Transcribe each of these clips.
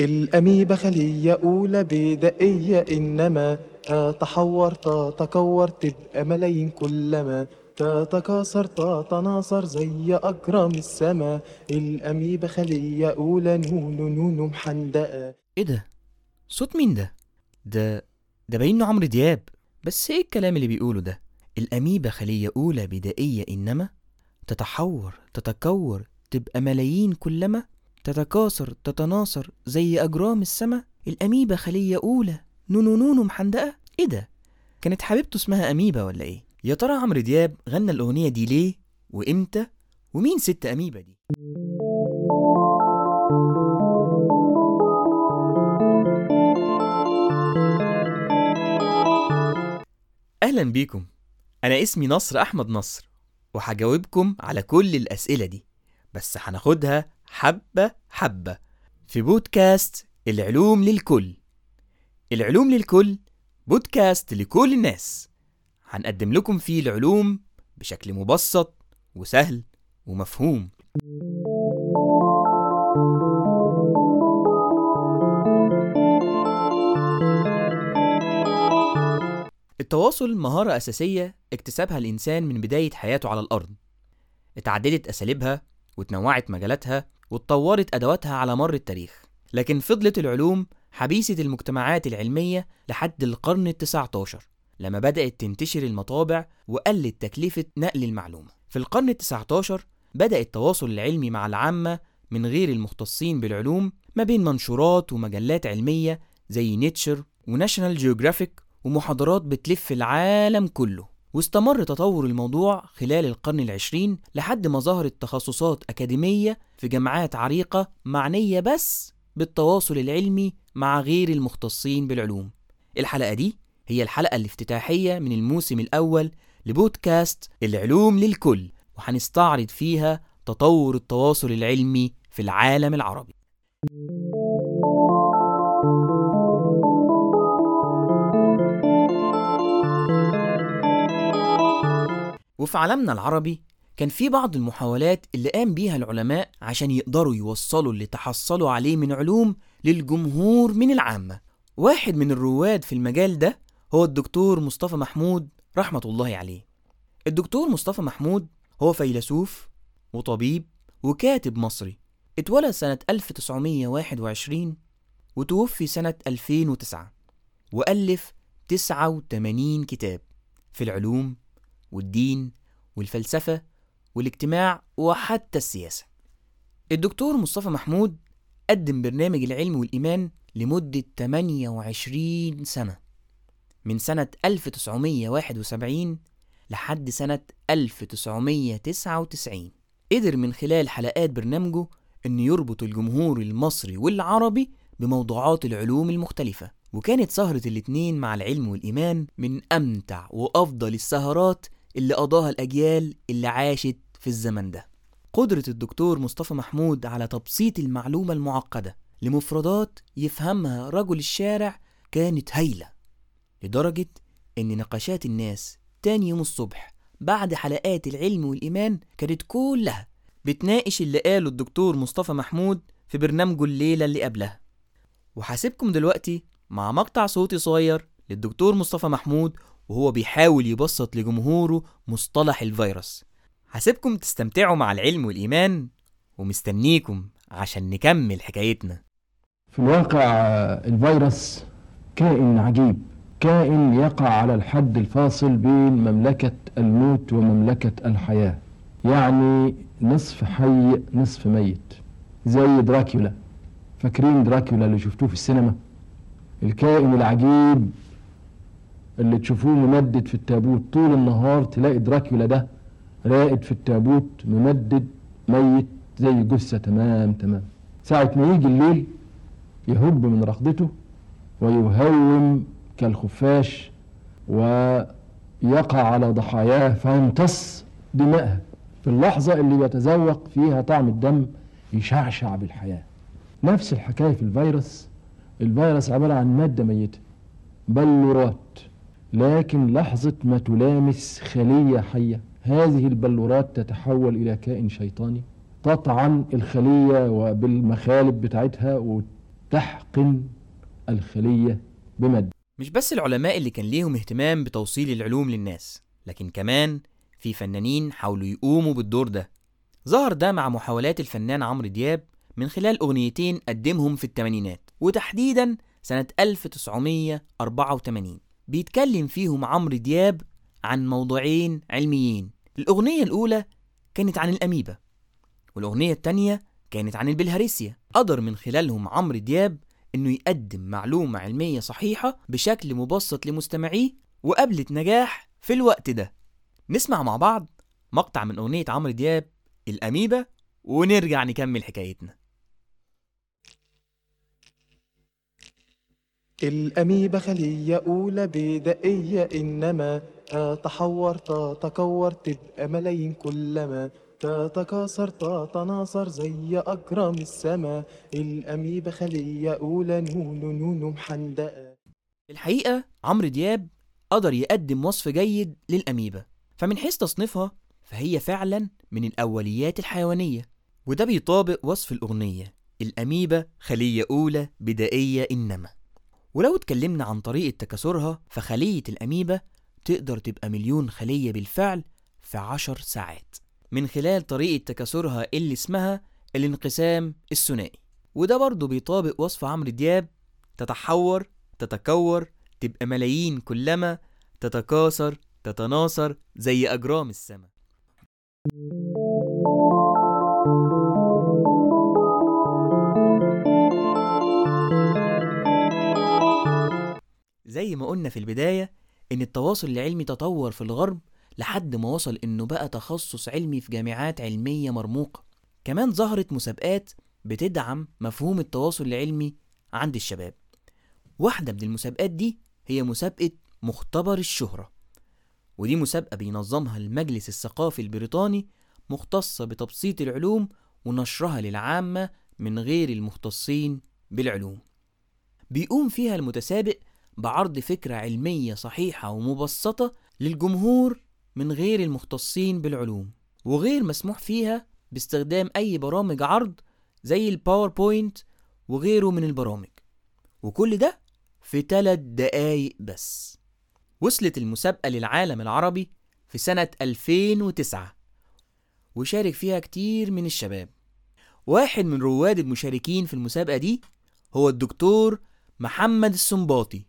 الأميبا خلية أولى بدائية إنما تتحور تتكور تبقى ملايين كلما تتكاثر تتناثر زي أجرام السما الأميبا خلية أولى نونو نونو محندقة إيه ده؟ صوت مين ده؟ ده ده باين إنه عمرو دياب. بس إيه الكلام اللي بيقوله ده؟ الاميبا خلية أولى بدائية إنما تتحور تتكور تبقى ملايين كلما تتكاثر تتناثر زي أجرام السما الاميبا خلية أولى. نونو نونو محندقه إيه ده؟ كانت حبيبته اسمها اميبا ولا إيه؟ يا ترى عمرو دياب غنى الأغنية دي ليه؟ وإمتى؟ ومين ست اميبا دي؟ أهلا بيكم. أنا اسمي نصر أحمد نصر وهجاوبكم على كل الأسئلة دي. بس هناخدها حبة حبة. في بودكاست العلوم للكل. العلوم للكل بودكاست لكل الناس. هنقدم لكم فيه العلوم بشكل مبسط وسهل ومفهوم. التواصل مهارة أساسية اكتسبها الإنسان من بداية حياته على الأرض. اتعددت أساليبها وتنوعت مجالاتها واتطورت أدواتها على مر التاريخ. لكن فضلت العلوم حبيسة المجتمعات العلمية لحد القرن التسعة عشر لما بدأت تنتشر المطابع وقلت تكلفة نقل المعلومة. في القرن التسعة عشر بدأ التواصل العلمي مع العامة من غير المختصين بالعلوم ما بين منشورات ومجلات علمية زي Nature و National Geographic ومحاضرات بتلف العالم كله. واستمر تطور الموضوع خلال القرن العشرين لحد ما ظهرت تخصصات أكاديمية في جامعات عريقة معنية بس بالتواصل العلمي مع غير المختصين بالعلوم. الحلقة دي هي الحلقة الافتتاحية من الموسم الأول لبودكاست العلوم للكل وهنستعرض فيها تطور التواصل العلمي في العالم العربي. وفي عالمنا العربي كان في بعض المحاولات اللي قام بيها العلماء عشان يقدروا يوصلوا اللي تحصلوا عليه من علوم للجمهور من العامة. واحد من الرواد في المجال ده هو الدكتور مصطفى محمود رحمة الله عليه. الدكتور مصطفى محمود هو فيلسوف وطبيب وكاتب مصري. اتولد سنة 1921 وتوفي سنة 2009 وألف 89 كتاب في العلوم والدين والفلسفة والاجتماع وحتى السياسة. الدكتور مصطفى محمود قدم برنامج العلم والإيمان لمدة 28 سنة من سنة 1971 لحد سنة 1999 قدر من خلال حلقات برنامجه أن يربط الجمهور المصري والعربي بموضوعات العلوم المختلفة وكانت سهرة الاتنين مع العلم والإيمان من أمتع وأفضل السهرات اللي قضاها الأجيال اللي عاشت في الزمن ده. قدرة الدكتور مصطفى محمود على تبسيط المعلومة المعقدة لمفردات يفهمها رجل الشارع كانت هايلة لدرجة إن نقاشات الناس تاني يوم الصبح بعد حلقات العلم والإيمان كانت كلها بتناقش اللي قاله الدكتور مصطفى محمود في برنامجه الليلة اللي قبلها. وحاسبكم دلوقتي مع مقطع صوتي صغير للدكتور مصطفى محمود وهو بيحاول يبسط لجمهوره مصطلح الفيروس. هسيبكم تستمتعوا مع العلم والإيمان ومستنيكم عشان نكمل حكايتنا. في الواقع الفيروس كائن عجيب. كائن يقع على الحد الفاصل بين مملكة الموت ومملكة الحياة. يعني نصف حي نصف ميت. زي دراكولا. فاكرين دراكولا اللي شفتوه في السينما؟ الكائن العجيب اللي تشوفوه ممدد في التابوت طول النهار تلاقي دراكولا ده راقد في التابوت ممدد ميت زي جثة تمام تمام. ساعة ما يجي الليل يهب من رقدته ويهوم كالخفاش ويقع على ضحاياه فيمتص دماءها في اللحظة اللي بيتذوق فيها طعم الدم يشعشع بالحياة. نفس الحكاية في الفيروس. الفيروس عبارة عن مادة ميتة بلورات. لكن لحظة ما تلامس خلية حية هذه البلورات تتحول إلى كائن شيطاني. تطعن الخلية وبالمخالب بتاعتها تحقن الخلية بمادة مش بس العلماء اللي كان ليهم اهتمام بتوصيل العلوم للناس لكن كمان في فنانين حاولوا يقوموا بالدور ده. ظهر ده مع محاولات الفنان عمرو دياب من خلال أغنيتين قدمهم في الثمانينات وتحديدا سنة 1984 بيتكلم فيهم عمرو دياب عن موضوعين علميين. الأغنية الأولى كانت عن الأميبا والأغنية التانية كانت عن البلهارسيا قدر من خلالهم عمرو دياب إنه يقدم معلومة علمية صحيحة بشكل مبسط لمستمعيه وقابلت نجاح في الوقت ده. نسمع مع بعض مقطع من أغنية عمرو دياب الأميبا ونرجع نكمل حكايتنا. الأميبا خلية أولى بدائية إنما تتحور تتكور تبقى ملايين كلما تتكاثر تتناثر زي أجرام السما الأميبا خلية أولى نون نون محندقة الحقيقة عمرو دياب قدر يقدم وصف جيد للأميبا فمن حيث تصنيفها فهي فعلا من الأوليات الحيوانية وده بيطابق وصف الأغنية الأميبا خلية أولى بدائية إنما. ولو اتكلمنا عن طريقة تكاثرها فخلية الأميبا تقدر تبقى مليون خلية بالفعل في عشر ساعات. من خلال طريقة تكاثرها اللي اسمها الانقسام الثنائي. وده برضه بيطابق وصف عمرو دياب تتحور تتكور تبقى ملايين كلما تتكاثر تتناثر زي أجرام السماء زي ما قلنا في البداية إن التواصل العلمي تطور في الغرب لحد ما وصل إنه بقى تخصص علمي في جامعات علمية مرموقة. كمان ظهرت مسابقات بتدعم مفهوم التواصل العلمي عند الشباب. واحدة من المسابقات دي هي مسابقة مختبر الشهرة. ودي مسابقة بينظمها المجلس الثقافي البريطاني مختصة بتبسيط العلوم ونشرها للعامة من غير المختصين بالعلوم. بيقوم فيها المتسابق بعرض فكرة علمية صحيحة ومبسطة للجمهور من غير المختصين بالعلوم وغير مسموح فيها باستخدام أي برامج عرض زي الباوربوينت وغيره من البرامج. وكل ده في ثلاث دقايق بس. وصلت المسابقة للعالم العربي في سنة 2009 وشارك فيها كتير من الشباب. واحد من رواد المشاركين في المسابقة دي هو الدكتور محمد السنباطي.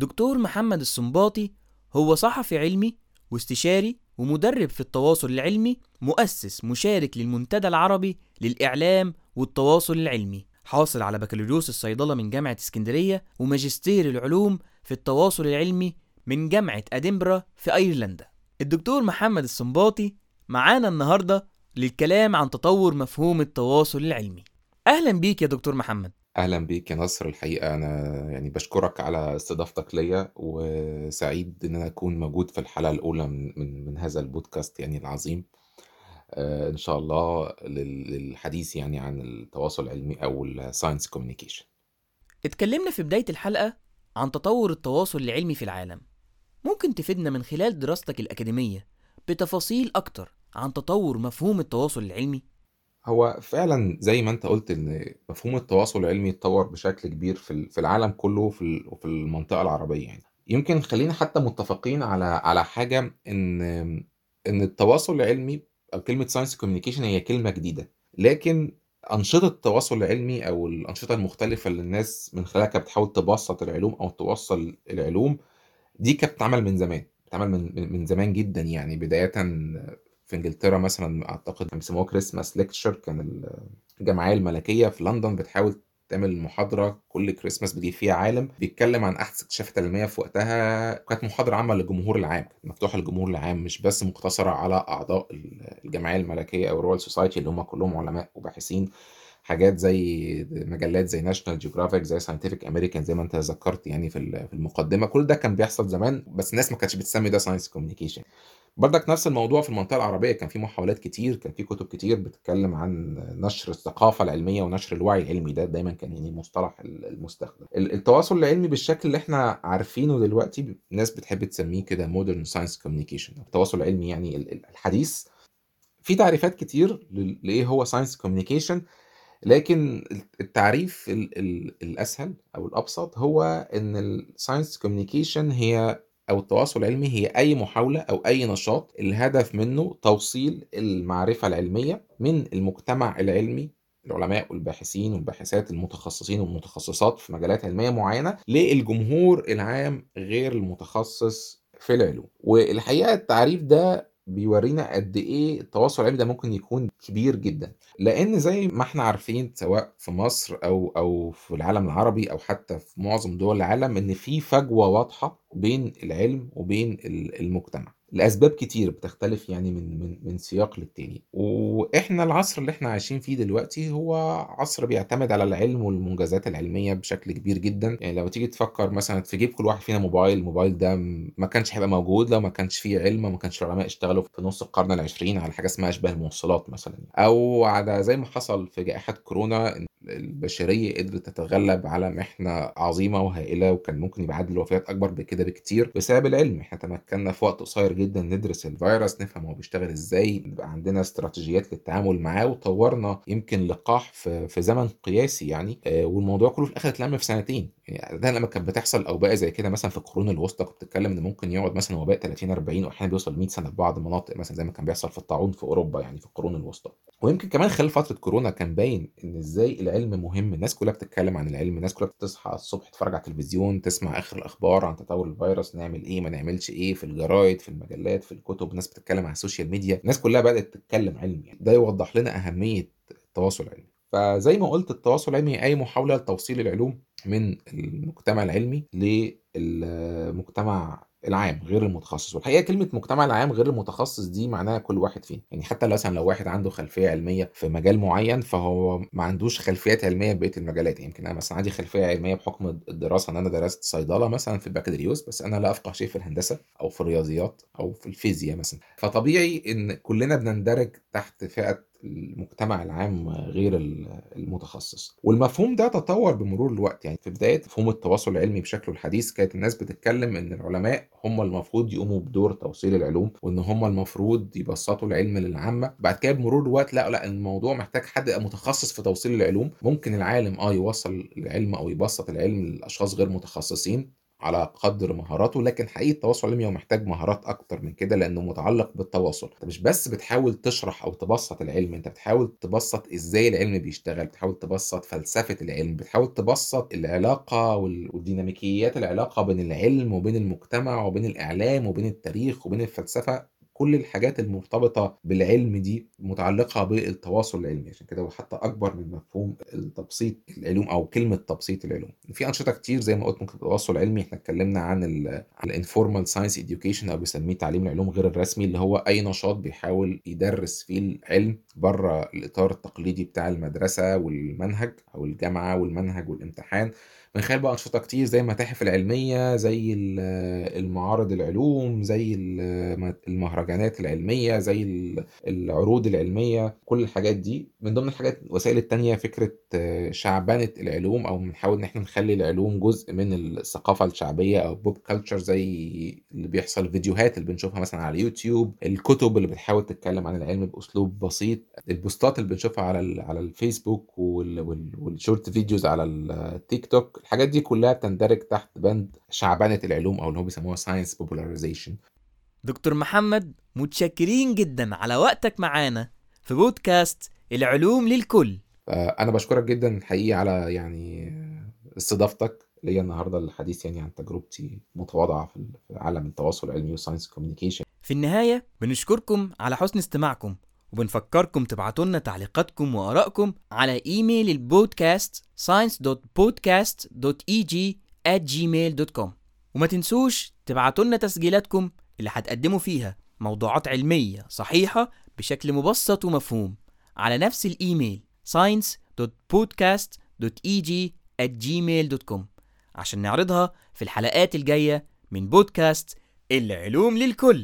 دكتور محمد السنباطي هو صحفي علمي واستشاري ومدرب في التواصل العلمي مؤسس مشارك للمنتدى العربي للإعلام والتواصل العلمي. حاصل على بكالوريوس الصيدلة من جامعة اسكندرية وماجستير العلوم في التواصل العلمي من جامعة أدنبرا في أيرلندا. الدكتور محمد السنباطي معانا النهاردة للكلام عن تطور مفهوم التواصل العلمي. أهلا بيك يا دكتور محمد. أهلا بيك يا نصر الحقيقة أنا يعني بشكرك على استضافتك ليا وسعيد إن أنا أكون موجود في الحلقة الأولى من من, هذا البودكاست يعني العظيم. آه، إن شاء الله لل- للحديث يعني عن التواصل العلمي أو ال science communication اتكلمنا في بداية الحلقة عن تطور التواصل العلمي في العالم. ممكن تفيدنا من خلال دراستك الأكاديمية بتفاصيل أكتر عن تطور مفهوم التواصل العلمي؟ هو فعلا زي ما أنت قلت إن مفهوم التواصل العلمي اتطور بشكل كبير في ال- في العالم كله وفي ال- وفي المنطقة العربية يعني. يمكن خلينا حتى متفقين على على حاجة إن إن التواصل العلمي أو كلمة science communication هي كلمة جديدة. لكن أنشطة التواصل العلمي أو الأنشطة المختلفة اللي الناس من خلالها بتحاول تبسط العلوم أو توصل العلوم دي كانت بتتعمل من زمان بتتعمل من من من زمان جدا يعني بداية في إنجلترا مثلا أعتقد كان بيسموها Christmas lecture كان الجمعية الملكية في لندن بتحاول تعمل محاضرة كل كريسماس بيجي فيها عالم. بيتكلم عن أحدث اكتشافات علميه في وقتها. كانت محاضرة عامة للجمهور العام كانت مفتوحة للجمهور العام مش بس مقتصرة على أعضاء الجمعية الملكية أو ال Royal Society اللي هم كلهم علماء وباحثين. حاجات زي مجلات زي National Geographic زي Scientific American زي ما أنت ذكرت يعني في المقدمة. كل ده كان بيحصل زمان بس الناس ما كانتش بتسمي ده science communication برضك نفس الموضوع في المنطقة العربية كان في محاولات كتير كان في كتب كتير بتتكلم عن نشر الثقافة العلمية ونشر الوعي العلمي ده دايما كان يعني المصطلح المستخدم. التواصل العلمي بالشكل اللي إحنا عارفينه دلوقتي الناس بتحب تسميه كده modern science communication التواصل العلمي يعني الحديث. في تعريفات كتير لإيه هو science communication لكن التعريف ال ال الأسهل أو الأبسط هو إن الscience communication هي أو التواصل العلمي هي أي محاولة أو أي نشاط الهدف منه توصيل المعرفة العلمية من المجتمع العلمي العلماء والباحثين والباحثات المتخصصين والمتخصصات في مجالات علمية معينة للجمهور العام غير المتخصص في العلوم. والحقيقة التعريف ده بيورينا قد إيه التواصل العلمي ده ممكن يكون كبير جدا. لأن زي ما إحنا عارفين سواء في مصر أو أو في العالم العربي أو حتى في معظم دول العالم إن في فجوة واضحة بين العلم وبين ال- المجتمع. لأسباب كتير بتختلف يعني من من من سياق للتاني. وإحنا العصر اللي إحنا عايشين فيه دلوقتي هو عصر بيعتمد على العلم والمنجزات العلمية بشكل كبير جدا. يعني لو تيجي تفكر مثلا في جيب كل واحد فينا موبايل الموبايل ده ما كانش هيبقى موجود لو ما كانش فيه علم وما كانش العلماء اشتغلوا في نص القرن العشرين على حاجة اسمها أشباه الموصلات مثلا. أو على زي ما حصل في جائحة كورونا البشرية قدرت تتغلب على محنه عظيمة وهائلة وكان ممكن يبقى عدد الوفيات أكبر بكده بكتير بسبب العلم. إحنا تمكنا في وقت قصير جدا ندرس الفيروس نفهم هو بيشتغل إزاي يبقى عندنا استراتيجيات للتعامل معاه وطورنا يمكن لقاح في زمن قياسي يعني. آه، والموضوع كله في الآخر اتلم في سنتين. يعني ده لما كانت بتحصل أوبئة زي كده مثلا في القرون الوسطى كنت بتتكلم إن ممكن يقعد مثلا وباء 30 40 واحيانا بيوصل 100 سنة في بعض المناطق مثلا زي ما كان بيحصل في الطاعون في أوروبا يعني في القرون الوسطى. ويمكن كمان خلال فترة كورونا كان باين إن إزاي العلم مهم. الناس كلها بتتكلم عن العلم الناس كلها بتصحى الصبح تتفرج على التلفزيون تسمع آخر الأخبار عن تطور الفيروس نعمل إيه ما نعملش إيه في الجرايد في المجلات في الكتب. ناس بتتكلم على السوشيال ميديا. الناس كلها بدأت تتكلم علم يعني. ده يوضح لنا أهمية التواصل العلمي فزي ما قلت التواصل العلمي أي محاولة لتوصيل العلوم من المجتمع العلمي للمجتمع العام غير المتخصص. والحقيقة كلمة مجتمع العام غير المتخصص دي معناها كل واحد فينا. يعني حتى لو مثلا لو واحد عنده خلفية علمية في مجال معين فهو ما عندوش خلفيات علمية بقية المجالات. يعني يمكن أنا مثلا عندي خلفية علمية بحكم الدراسة إن أنا درست صيدلة مثلا في البكالوريوس بس أنا لا أفقه شيء في الهندسة أو في الرياضيات أو في الفيزياء مثلا. فطبيعي إن كلنا بنندرج تحت فئة المجتمع العام غير المتخصص. والمفهوم ده تطور بمرور الوقت. يعني في بداية مفهوم التواصل العلمي بشكله الحديث كانت الناس بتتكلم إن العلماء هم المفروض يقوموا بدور توصيل العلوم وإن هم المفروض يبسطوا العلم للعامة. بعد كده بمرور الوقت لا لأ الموضوع محتاج حد متخصص في توصيل العلوم. ممكن العالم آه يوصل العلم أو يبسط العلم لأشخاص غير متخصصين. على قدر مهاراته لكن حقيقي التواصل العلمي هو محتاج مهارات أكتر من كده لأنه متعلق بالتواصل. أنت مش بس بتحاول تشرح أو تبسط العلم أنت بتحاول تبسط إزاي العلم بيشتغل بتحاول تبسط فلسفة العلم بتحاول تبسط العلاقة وال- والديناميكيات العلاقة بين العلم وبين المجتمع وبين الإعلام وبين التاريخ وبين الفلسفة. كل الحاجات المرتبطة بالعلم دي متعلقة بالتواصل العلمي عشان كده هو حتى أكبر من مفهوم التبسيط العلوم أو كلمة تبسيط العلوم. في أنشطة كتير زي ما قلت ممكن التواصل العلمي إحنا اتكلمنا عن ال ال informal science education أو بيسميه تعليم العلوم غير الرسمي اللي هو أي نشاط بيحاول يدرس فيه العلم بره الإطار التقليدي بتاع المدرسة والمنهج أو الجامعة والمنهج والامتحان. من خلال بقى أنشطة كتير زي المتاحف العلمية زي ال- المعارض العلوم زي ال- المهرجانات العلمية زي ال- العروض العلمية كل الحاجات دي. من ضمن الحاجات الوسائل التانية فكرة آه، شعبنة العلوم أو بنحاول إن إحنا نخلي العلوم جزء من الثقافة الشعبية أو pop culture زي اللي بيحصل الفيديوهات اللي بنشوفها مثلا على اليوتيوب الكتب اللي بتحاول تتكلم عن العلم بأسلوب بسيط البوستات اللي بنشوفها على على الفيسبوك وال- وال- وال short videos على التيك توك الحاجات دي كلها بتندرج تحت بند شعبنة العلوم أو اللي هو بيسموها science popularization دكتور محمد متشكرين جدا على وقتك معانا في بودكاست العلوم للكل. أنا بشكرك جدا الحقيقة على يعني استضافتك ليا النهارده الحديث يعني عن تجربتي المتواضعه في عالم التواصل العلمي وال science communication في النهاية بنشكركم على حسن استماعكم وبنفكركم تبعتوا لنا تعليقاتكم وآرائكم على إيميل البودكاست science.podcast.eg at gmail.com وما تنسوش تبعتوا لنا تسجيلاتكم اللي هتقدموا فيها موضوعات علمية صحيحة بشكل مبسط ومفهوم على نفس الإيميل science.podcast.eg at gmail.com عشان نعرضها في الحلقات الجاية من بودكاست العلوم للكل.